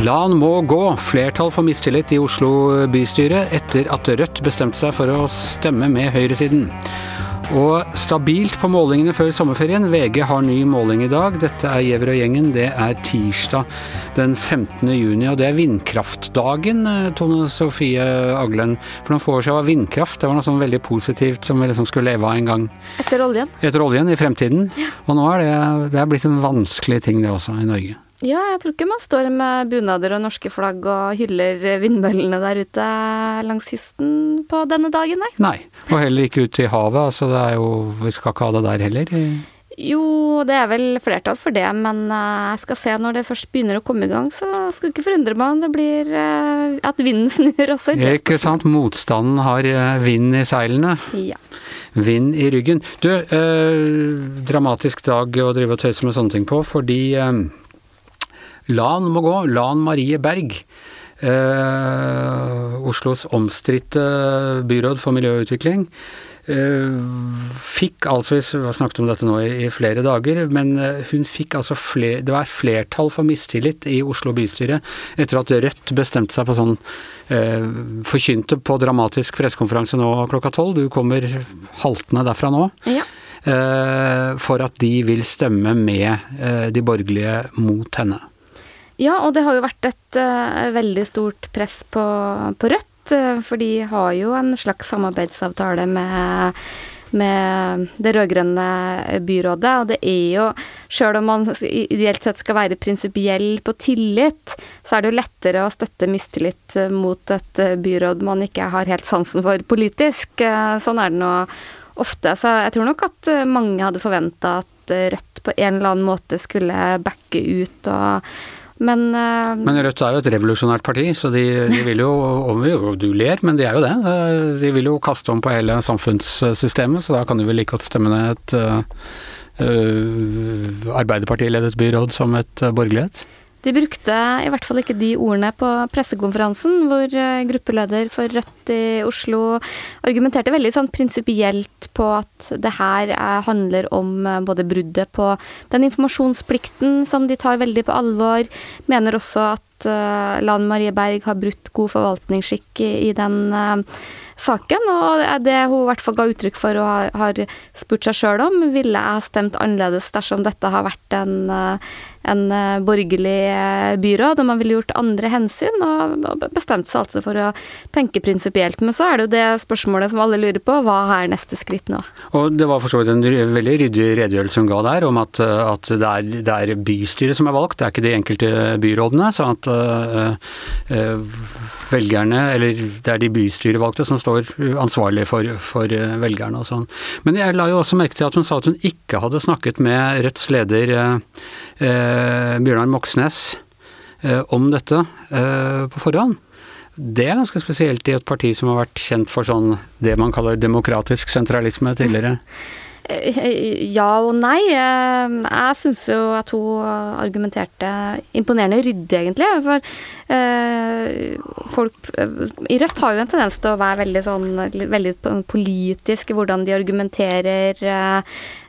LAN må gå. Flertall for mistillit i Oslo bystyre etter at Rødt bestemte seg for å stemme med høyresiden. Og stabilt på målingene før sommerferien. VG har ny måling i dag. Dette er Gjever og gjengen. Det er tirsdag den 15. juni, og det er vindkraftdagen, eh, Tone Sofie Aglen. For noen få år siden var vindkraft det var noe sånn veldig positivt som vi liksom skulle leve av en gang. Etter oljen? Etter oljen i fremtiden. Og nå er det, det er blitt en vanskelig ting det også i Norge. Ja, jeg tror ikke man står med bunader og norske flagg og hyller vindmøllene der ute langs kysten på denne dagen, nei. Nei, og heller ikke ut i havet. Altså det er jo Vi skal ikke ha det der heller. Jo, det er vel flertall for det, men eh, jeg skal se når det først begynner å komme i gang, så skal ikke forundre meg om det blir eh, at vinden snur også. Ikke sant. Motstanden har eh, vind i seilene. Ja. Vind i ryggen. Du, eh, dramatisk dag å drive og tøyse med sånne ting på, fordi eh, LAN må gå. LAN Marie Berg. Eh, Oslos omstridte byråd for miljøutvikling. Eh, fikk altså, vi har snakket om dette nå i, i flere dager, men eh, hun fikk altså fler, Det var flertall for mistillit i Oslo bystyre etter at Rødt bestemte seg på sånn eh, Forkynte på dramatisk pressekonferanse nå klokka tolv. Du kommer haltende derfra nå. ja. Eh, for at de vil stemme med eh, de borgerlige mot henne. Ja, og det har jo vært et uh, veldig stort press på, på Rødt, uh, for de har jo en slags samarbeidsavtale med, med det rød-grønne byrådet, og det er jo, sjøl om man ideelt sett skal være prinsipiell på tillit, så er det jo lettere å støtte mistillit mot et byråd man ikke har helt sansen for politisk. Sånn er det nå ofte. Så jeg tror nok at mange hadde forventa at Rødt på en eller annen måte skulle backe ut og men, uh, men Rødt er jo et revolusjonært parti, så de, de vil jo og Du ler, men de er jo det. De vil jo kaste om på hele samfunnssystemet, så da kan de vel like godt stemme ned et uh, uh, Arbeiderpartiledet byråd som et borgerlighet? De brukte i hvert fall ikke de ordene på pressekonferansen, hvor gruppeleder for Rødt i Oslo argumenterte veldig sånn prinsipielt på at det her handler om både bruddet på den informasjonsplikten som de tar veldig på alvor, mener også at Lan Marie Berg har brutt god forvaltningsskikk i den saken, og det hun i hvert fall ga uttrykk for og har spurt seg sjøl om, ville jeg stemt annerledes dersom dette har vært en, en borgerlig byråd, og man ville gjort andre hensyn, og bestemt seg altså for å tenke prinsipielt. Men så er det jo det spørsmålet som alle lurer på, hva er neste skritt nå? Og det var for så vidt en veldig ryddig redegjørelse hun ga der, om at, at det, er, det, er, bystyret som er valgt, det er ikke de enkelte byrådene. sånn at uh, uh, velgerne, eller det er de bystyrevalgte som står står ansvarlig for, for eh, velgerne og sånn. Men jeg la jo også merke til at hun sa at hun ikke hadde snakket med Rødts leder eh, eh, Bjørnar Moxnes eh, om dette eh, på forhånd. Det er ganske spesielt i et parti som har vært kjent for sånn det man kaller demokratisk sentralisme tidligere. Ja og nei. Jeg syns jo at hun argumenterte imponerende ryddig, egentlig. For eh, folk i Rødt har jo en tendens til å være veldig sånn veldig politisk i hvordan de argumenterer.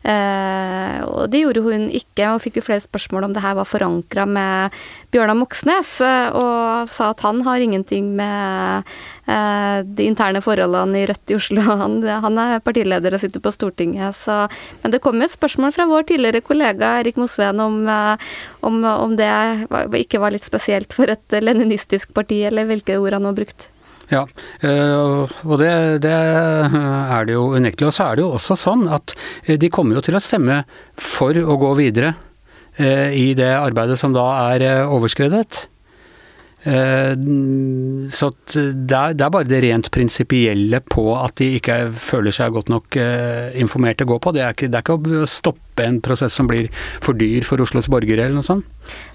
Eh, og det gjorde hun ikke, og fikk jo flere spørsmål om det her var forankra med Bjørnar Moxnes, og sa at han har ingenting med Eh, de interne forholdene i Rødt i Oslo. Han, han er partileder og sitter på Stortinget, så Men det kom et spørsmål fra vår tidligere kollega Erik Mosveen om, eh, om, om det ikke var litt spesielt for et leninistisk parti, eller hvilke ord han har brukt. Ja, eh, og det, det, er det jo unektelig. Og så er det jo også sånn at de kommer jo til å stemme for å gå videre i det arbeidet som da er overskredet. Eh, så det er, bare det rent prinsipielle på at de ikke føler seg godt nok eh, informert å gå på. Det er, ikke, det er ikke å stoppe en prosess som blir for dyr for Oslos borgere eller noe sånt.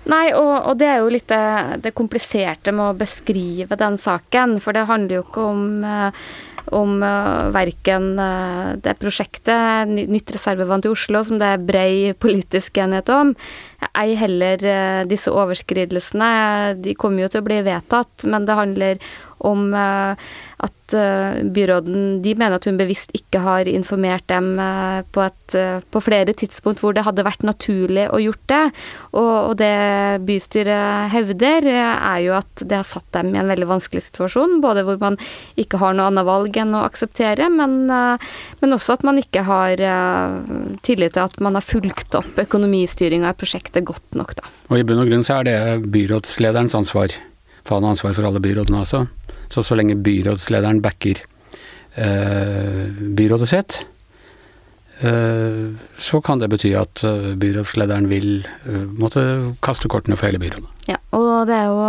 Nei, og, og det er jo litt det, det, kompliserte med å beskrive den saken. For det handler jo ikke om eh, om verken det prosjektet, nytt reservevann til Oslo, som det er brei politisk enighet om, ei heller uh, disse overskridelsene. De kommer jo til å bli vedtatt, men det handler om at byråden De mener at hun bevisst ikke har informert dem på, et, på flere tidspunkt hvor det hadde vært naturlig å gjort det. Og, og det bystyret hevder, er jo at det har satt dem i en veldig vanskelig situasjon. Både hvor man ikke har noe annet valg enn å akseptere, men, men også at man ikke har tillit til at man har fulgt opp økonomistyringa i prosjektet godt nok, da. Og i bunn og grunn så er det byrådslederens ansvar. Har ansvar for alle byrådene også. Så så lenge byrådslederen backer eh, byrådet sitt, eh, så kan det bety at eh, byrådslederen vil eh, måtte kaste kortene for hele byrådet. Ja, og det er jo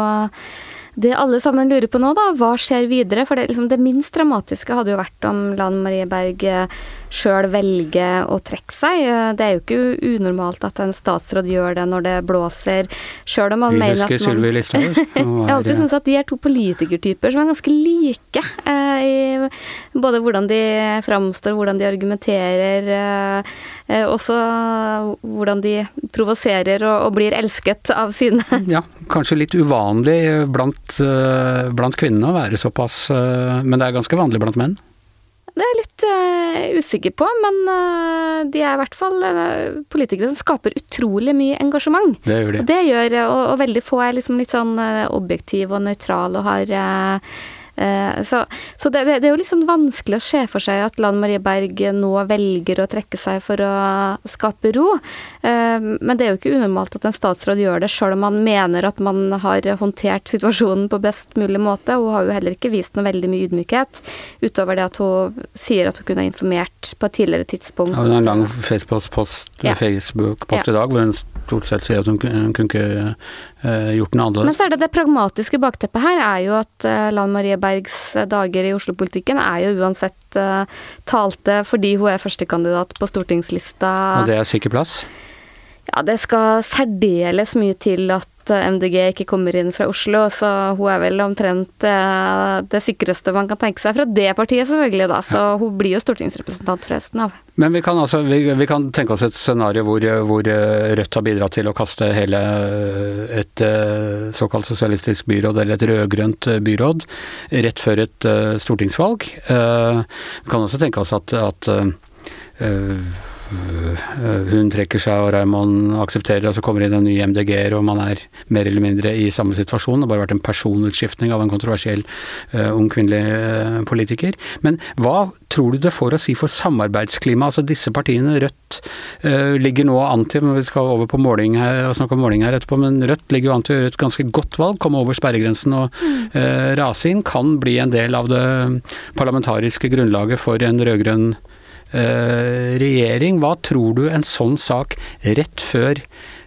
det alle sammen lurer på nå, da, hva skjer videre? For det, liksom, det minst dramatiske hadde jo vært om Lan Marie Berg eh, sjøl velger å trekke seg. Eh, det er jo ikke unormalt at en statsråd gjør det når det blåser, sjøl om man Vi mener at man Listhaug. Jeg har alltid syntes at de er to politikertyper som er ganske like. Eh, i både hvordan de framstår, hvordan de argumenterer. Eh, eh også hvordan de provoserer og, og, blir elsket av sine Ja, kanskje litt uvanlig blant blant, eh, blant kvinnene å være såpass eh, Men det er ganske vanlig blant menn? Det er jeg litt uh, usikker på, men uh, de er i hvert fall uh, politikere som skaper utrolig mye engasjement. Det gjør de. Og det gjør, og, og veldig få er liksom litt sånn objektive og nøytrale og har så, så det, det, er jo litt sånn vanskelig å se for seg at Lan Marie Berg nå velger å trekke seg for å skape ro. Eh, men det er jo ikke unormalt at en statsråd gjør det, sjøl om man mener at man har håndtert situasjonen på best mulig måte. Hun har jo heller ikke vist noe veldig mye ydmykhet, utover det at hun sier at hun kunne ha informert på et tidligere tidspunkt. Ja, hun har en lang Facebook-post ja. Facebook ja. i dag hvor hun stort sett sier at hun, hun kunne ikke uh, gjort noe annerledes. Men så er det det pragmatiske bakteppet her, er jo at uh, Lan Marie Berg Solbergs eh, dager i Oslo-politikken er jo uansett uh, talte fordi hun er førstekandidat på stortingslista. Og det er sikker plass? Ja, det skal særdeles mye til at MDG ikke kommer inn fra Oslo, så hun er vel omtrent eh, det sikreste man kan tenke seg fra det partiet, selvfølgelig, da. Så hun blir jo stortingsrepresentant fra høsten av. Men vi kan, altså, vi, vi kan tenke oss et scenario hvor, hvor, eh, Rødt har bidratt til å kaste hele eh, et såkalt sosialistisk byråd, eller et rød-grønt byråd, rett før et stortingsvalg. Vi kan også tenke oss at, at Eh, hun trekker seg og Raymond aksepterer, og så kommer det inn en ny MDG-er, og man er mer eller mindre i samme situasjon. Det har bare vært en personutskiftning av en kontroversiell uh, ung kvinnelig uh, politiker. Men hva tror du det får å si for samarbeidsklimaet? Altså disse partiene, Rødt uh, ligger nå an til, vi skal over på måling her, og snakke om måling her etterpå, men Rødt ligger jo an til å gjøre et ganske godt valg, komme over sperregrensen og rase inn. Kan bli en del av det parlamentariske grunnlaget for en rød-grønn Eh, regjering. Hva tror du en sånn sak rett før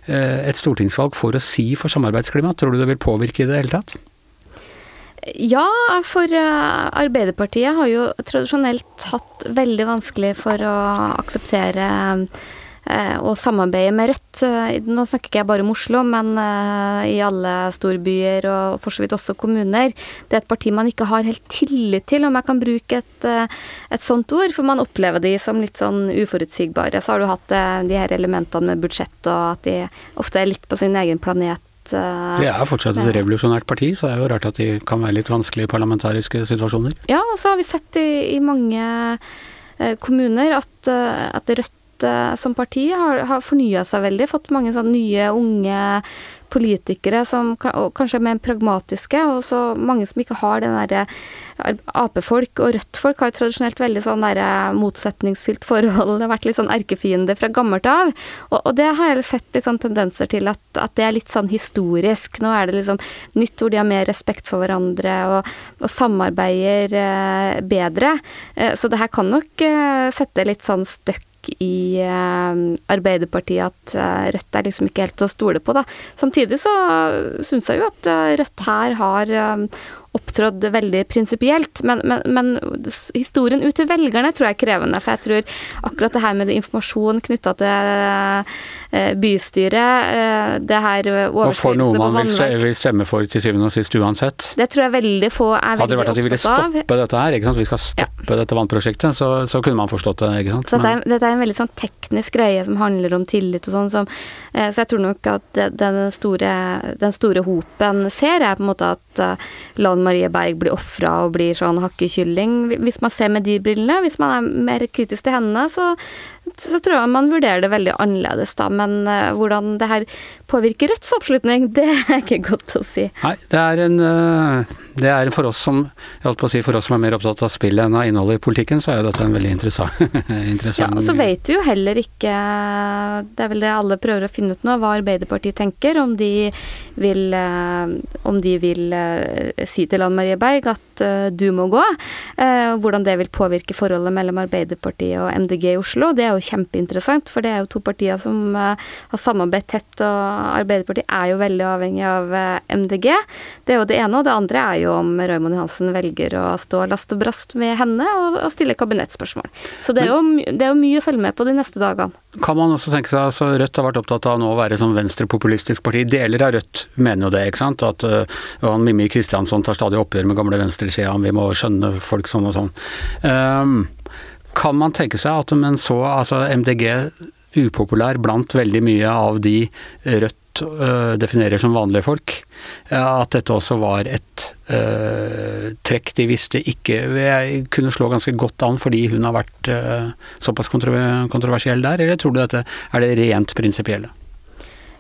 eh, et stortingsvalg får å si for samarbeidsklimaet? Tror du det vil påvirke i det hele tatt? Ja, for eh, Arbeiderpartiet har jo tradisjonelt hatt veldig vanskelig for å akseptere og eh, samarbeide med Rødt. Eh, nå snakker ikke jeg bare om Oslo, men eh, i alle storbyer og for så vidt også kommuner. Det er et parti man ikke har helt tillit til, om jeg kan bruke et, et sånt ord. For man opplever de som litt sånn uforutsigbare. Så har du hatt de her elementene med budsjett, og at de ofte er litt på sin egen planet. Det er fortsatt et revolusjonært parti, så det er jo rart at de kan være litt vanskelige i parlamentariske situasjoner. Ja, og så har vi sett i, i mange kommuner at, at Rødt som parti har, har fornya seg veldig, fått mange sånn nye, unge politikere som kanskje er mer pragmatiske, og så mange som ikke har den derre Ap-folk og Rødt-folk har tradisjonelt veldig sånn der motsetningsfylt forhold. Det har vært litt sånn erkefiende fra gammelt av. Og, og, det har jeg sett litt sånn tendenser til at, at, det er litt sånn historisk. Nå er det liksom nytt hvor de har mer respekt for hverandre og, og samarbeider eh, bedre. Eh, så det her kan nok eh, sette litt sånn støkk i uh, Arbeiderpartiet at uh, Rødt er liksom ikke helt til å stole på, da. Samtidig så syns jeg jo at uh, Rødt her har opptrådt veldig prinsipielt, men, men, men, historien ut til velgerne tror jeg er krevende. For jeg tror akkurat det her med informasjon knytta til eh, bystyret. Det her Og for noe man vil stemme for til syvende og sist uansett? Det tror jeg veldig få er veldig opptatt av. Hadde det vært at de ville stoppe dette her, ikke sant? vi skal stoppe ja. dette vannprosjektet, så, så, kunne man forstått det. ikke sant? Så dette er, dette er en veldig sånn teknisk greie som handler om tillit og sånn. Som, så jeg tror nok at den store, den store hopen ser, er på en måte at Lan Marie Berg blir ofra og blir sånn hakkekylling. Hvis man ser med de brillene, hvis man er mer kritisk til henne, så, så tror jeg man vurderer det veldig annerledes, da. Men uh, hvordan det her påvirker Rødts oppslutning, det er ikke godt å si. Nei, det er en uh, det er for oss som jeg holdt på å si, for oss som er mer opptatt av spillet enn av innholdet i politikken, så er jo dette en veldig interessant, interessant Ja, og så vet vi jo heller ikke Det er vel det alle prøver å finne ut nå, hva Arbeiderpartiet tenker. Om de vil, om de vil si til Anne Marie Berg at du må gå. Hvordan det vil påvirke forholdet mellom Arbeiderpartiet og MDG i Oslo. Det er jo kjempeinteressant, for det er jo to partier som har samarbeidet tett, og Arbeiderpartiet er jo veldig avhengig av MDG. Det er jo det ene, og det andre er jo om Raymond Johansen velger å stå last og brast med henne og, og stille kabinettspørsmål. Så det er, jo, det er, jo, mye å følge med på de neste dagene. Kan man også tenke seg, altså Rødt har vært opptatt av nå å være som venstrepopulistisk parti. Deler av Rødt mener jo det, ikke sant. At uh, Mimmi Kristiansson tar stadig oppgjør med gamle venstresida, vi må skjønne folk sånn og sånn. Um, kan man tenke seg at men så, altså MDG upopulær blant veldig mye av de Rødt uh, definerer som vanlige folk, at dette også var et uh, trekk de visste ikke Jeg kunne slå ganske godt an fordi hun har vært uh, såpass kontroversiell der, eller tror du dette er det rent prinsipielle?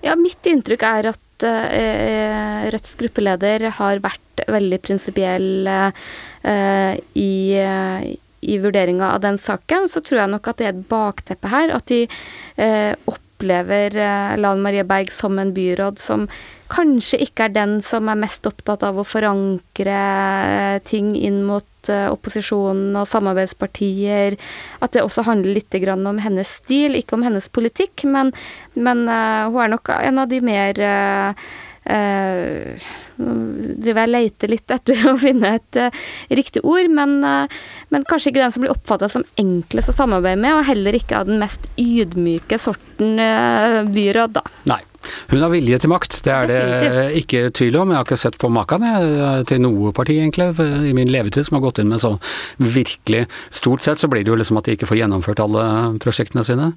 Ja, mitt inntrykk er at Rødts gruppeleder har vært veldig prinsipiell i i vurderinga av den saken, så tror jeg nok at det er et bakteppe her. At de eh, opplever eh, Lan Marie Berg som en byråd som kanskje ikke er den som er mest opptatt av å forankre eh, ting inn mot eh, opposisjonen og samarbeidspartier. At det også handler litt om hennes stil, ikke om hennes politikk, men, men hun er nok en av de mer nå driver jeg leter litt etter å finne et uh, riktig ord, men, uh, men, kanskje ikke den som blir oppfatta som enklest å samarbeide med, og heller ikke av den mest ydmyke sorten byråd, da. Nei. Hun har vilje til makt, det er Definitivt. det ikke tvil om. Jeg har ikke sett på maken til noe parti, egentlig, i min levetid som har gått inn med sånn virkelig Stort sett så blir det jo liksom at de ikke får gjennomført alle prosjektene sine.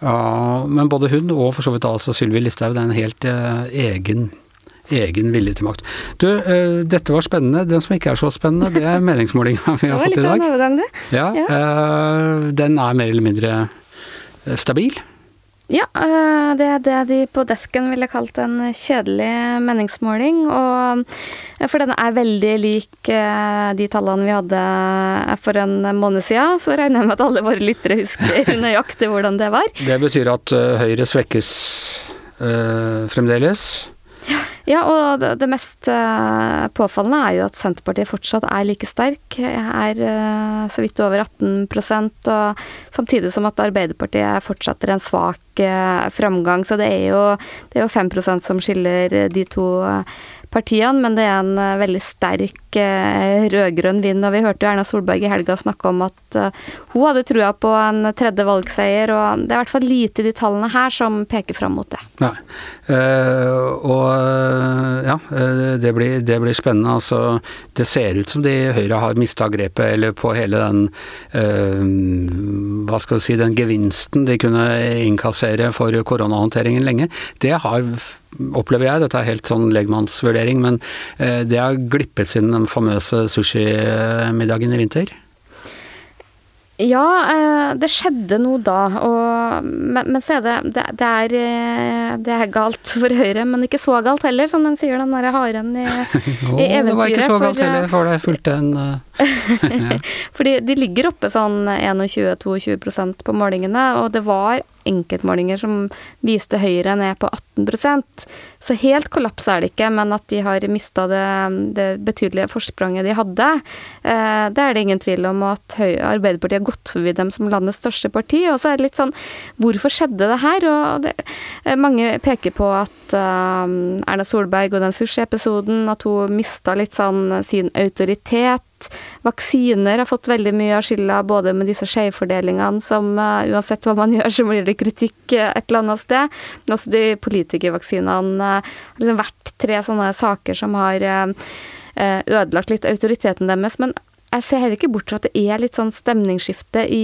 men både hun og for så vidt altså Sylvi Listhaug, det er en helt egen egen vilje til makt. Du, uh, dette var spennende. Den som ikke er så spennende, det er meningsmålinga vi har fått i dag. Det var litt av en overgang, det. Ja, ja. Uh, den er mer eller mindre eh, stabil. Ja, det er det de på desken ville kalt en kjedelig meningsmåling. Og for den er veldig lik de tallene vi hadde for en måned siden. Så regner jeg med at alle våre lyttere husker nøyaktig hvordan det var. Det betyr at Høyre svekkes øh, fremdeles? Ja, og det, mest uh, påfallende er jo at Senterpartiet fortsatt er like sterk. Er uh, så vidt over 18 og samtidig som at Arbeiderpartiet fortsetter en svak uh, framgang. Så det er jo, det er jo 5% som skiller de to partiene, men det er en uh, veldig sterk uh, rød-grønn vind. Og vi hørte Erna Solberg i helga snakke om at uh, hun hadde trua på en tredje valgseier, og det er i hvert fall lite i de tallene her som peker fram mot det. Nei. og ja, det blir, det blir, spennende. Altså, det ser ut som de Høyre har mista grepet, eller på hele den hva skal du si, den gevinsten de kunne innkassere for koronahåndteringen lenge. Det har opplever jeg, dette er helt sånn legmannsvurdering, men eh, det har glippet siden den famøse sushimiddagen i vinter? Ja, eh, det skjedde noe da, og, men, men så er det det, det, er, eh, det, er, galt for Høyre, men ikke så galt heller, som den sier, den derre haren i, oh, i eventyret. Det var ikke så galt heller, for det fulgte en ja. Fordi de ligger oppe sånn 21-22% på målingene, og det var enkeltmålinger som viste Høyre ned på 18% Så helt kollaps er det ikke, men at de har mista det, det, betydelige forspranget de hadde, eh, det er det ingen tvil om. Og at Arbeiderpartiet har gått forbi dem som landets største parti. Og så er det litt sånn Hvorfor skjedde det her? Og det, eh, mange peker på at uh, Erna Solberg og den sushi-episoden, at hun mista litt sånn sin autoritet vaksiner har fått veldig mye av skylda, både med disse skjevfordelingene som uh, uansett hva man gjør, så blir det kritikk uh, et eller annet sted. Men også de politikervaksinene uh, har liksom vært tre sånne saker som har ødelagt litt autoriteten deres. Men jeg ser heller ikke bort fra at det er litt sånn stemningsskifte i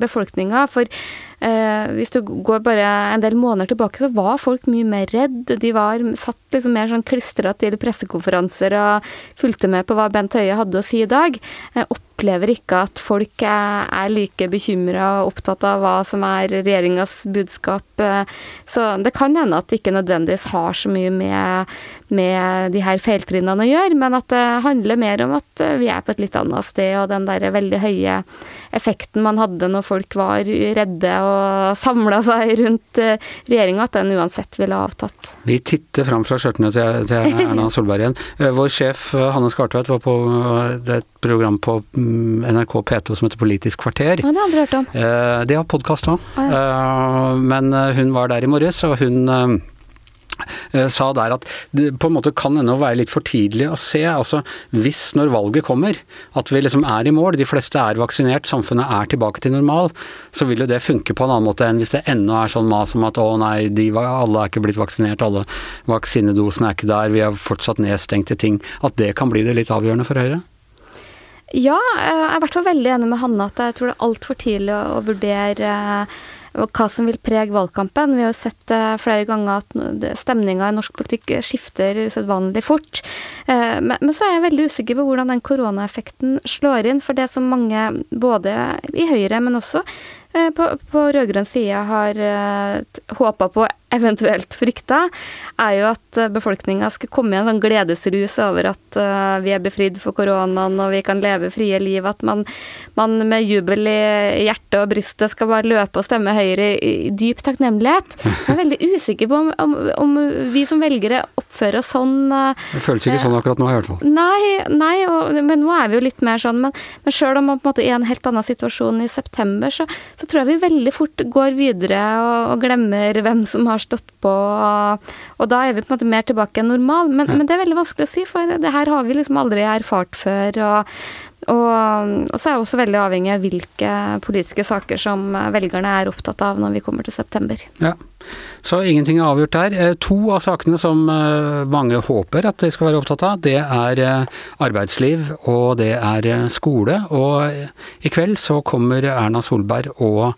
befolkninga. For Eh, hvis du går bare en del måneder tilbake, så var folk mye mer redd. De var satt liksom mer sånn klistra til pressekonferanser og fulgte med på hva Bent Høie hadde å si i dag. Jeg opplever ikke at folk er, like bekymra og opptatt av hva som er regjeringas budskap. Så det kan hende at det ikke nødvendigvis har så mye med, med de her feiltrinnene å gjøre, men at det handler mer om at vi er på et litt annet sted, og den der veldig høye effekten man hadde når folk var redde og samla seg rundt eh, regjeringa, at den uansett ville avtatt. Vi titter fram fra skjørtene til, til Erna Solberg igjen. Eh, vår sjef eh, Hanne Skartveit var på et program på mm, NRK P2 som heter Politisk kvarter. Ja, det har jeg aldri hørt om. De har podkast òg. Men hun var der i morges, og hun Eh, sa der at det på en måte kan ennå være litt for tidlig å se. altså Hvis når valget kommer, at vi liksom er i mål, de fleste er vaksinert, samfunnet er tilbake til normal, så vil jo det funke på en annen måte enn hvis det ennå er sånn mas om at å nei, de, alle er ikke blitt vaksinert, alle vaksinedosene er ikke der, vi har fortsatt nedstengte ting. At det kan bli det litt avgjørende for Høyre? Ja, jeg er i hvert fall veldig enig med Hanne at jeg tror det er altfor tidlig å vurdere hva som vil prege valgkampen. Vi har jo sett uh, flere ganger at stemninga i norsk politikk skifter usedvanlig fort. Uh, men, så er jeg veldig usikker på hvordan den koronaeffekten slår inn. For det som mange, både i Høyre, men også på, på rød-grønn side, har uh, håpa på eventuelt frykta, er jo at eh, befolkninga skal komme i en sånn gledesrus over at vi er befridd for koronaen og vi kan leve frie liv. At man, man med jubel i hjertet og brystet skal bare løpe og stemme Høyre i, dyp takknemlighet. Jeg er veldig usikker på om, om, om vi som velgere oppfører oss sånn. Det føles ikke sånn akkurat nå, i hvert fall. Nei, nei og, men nå er vi jo litt mer sånn. Men, men sjøl om man på en måte er i en helt annen situasjon i september, så, så, tror jeg vi veldig fort går videre og, og glemmer hvem som har stått på, og da er vi på en måte mer tilbake enn normal. Men, ja. men det er veldig vanskelig å si, for det her har vi liksom aldri erfart før. og og, og, så er det også veldig avhengig av hvilke politiske saker som velgerne er opptatt av når vi kommer til september. Ja, Så ingenting er avgjort der. Eh, to av sakene som eh, mange håper at de skal være opptatt av, det er eh, arbeidsliv og det er skole. Og i kveld så kommer Erna Solberg og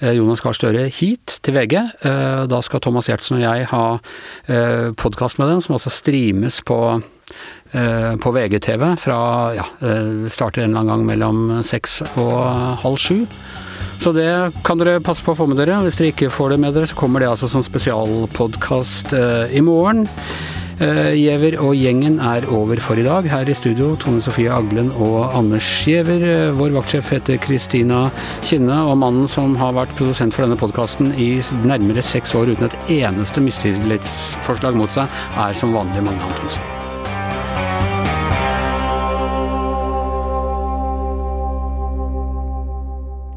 Jonas Gahr Støre hit til VG. Da skal Thomas Giertsen og jeg ha podkast med dem, som også streames på Eh, på VGTV fra ja, eh, starter en eller annen gang mellom seks og halv sju. Så det kan dere passe på å få med dere. Hvis dere ikke får det med dere, så kommer det altså som spesialpodkast eh, i morgen. Giæver og gjengen er over for i dag. Her i studio Tone Sofie Aglen og Anders Giæver. Vår vaktsjef heter Kristina Kinne, og mannen som har vært produsent for denne podkasten i nærmere seks år uten et eneste mistillitsforslag mot seg, er som vanlig Magne Antonsen.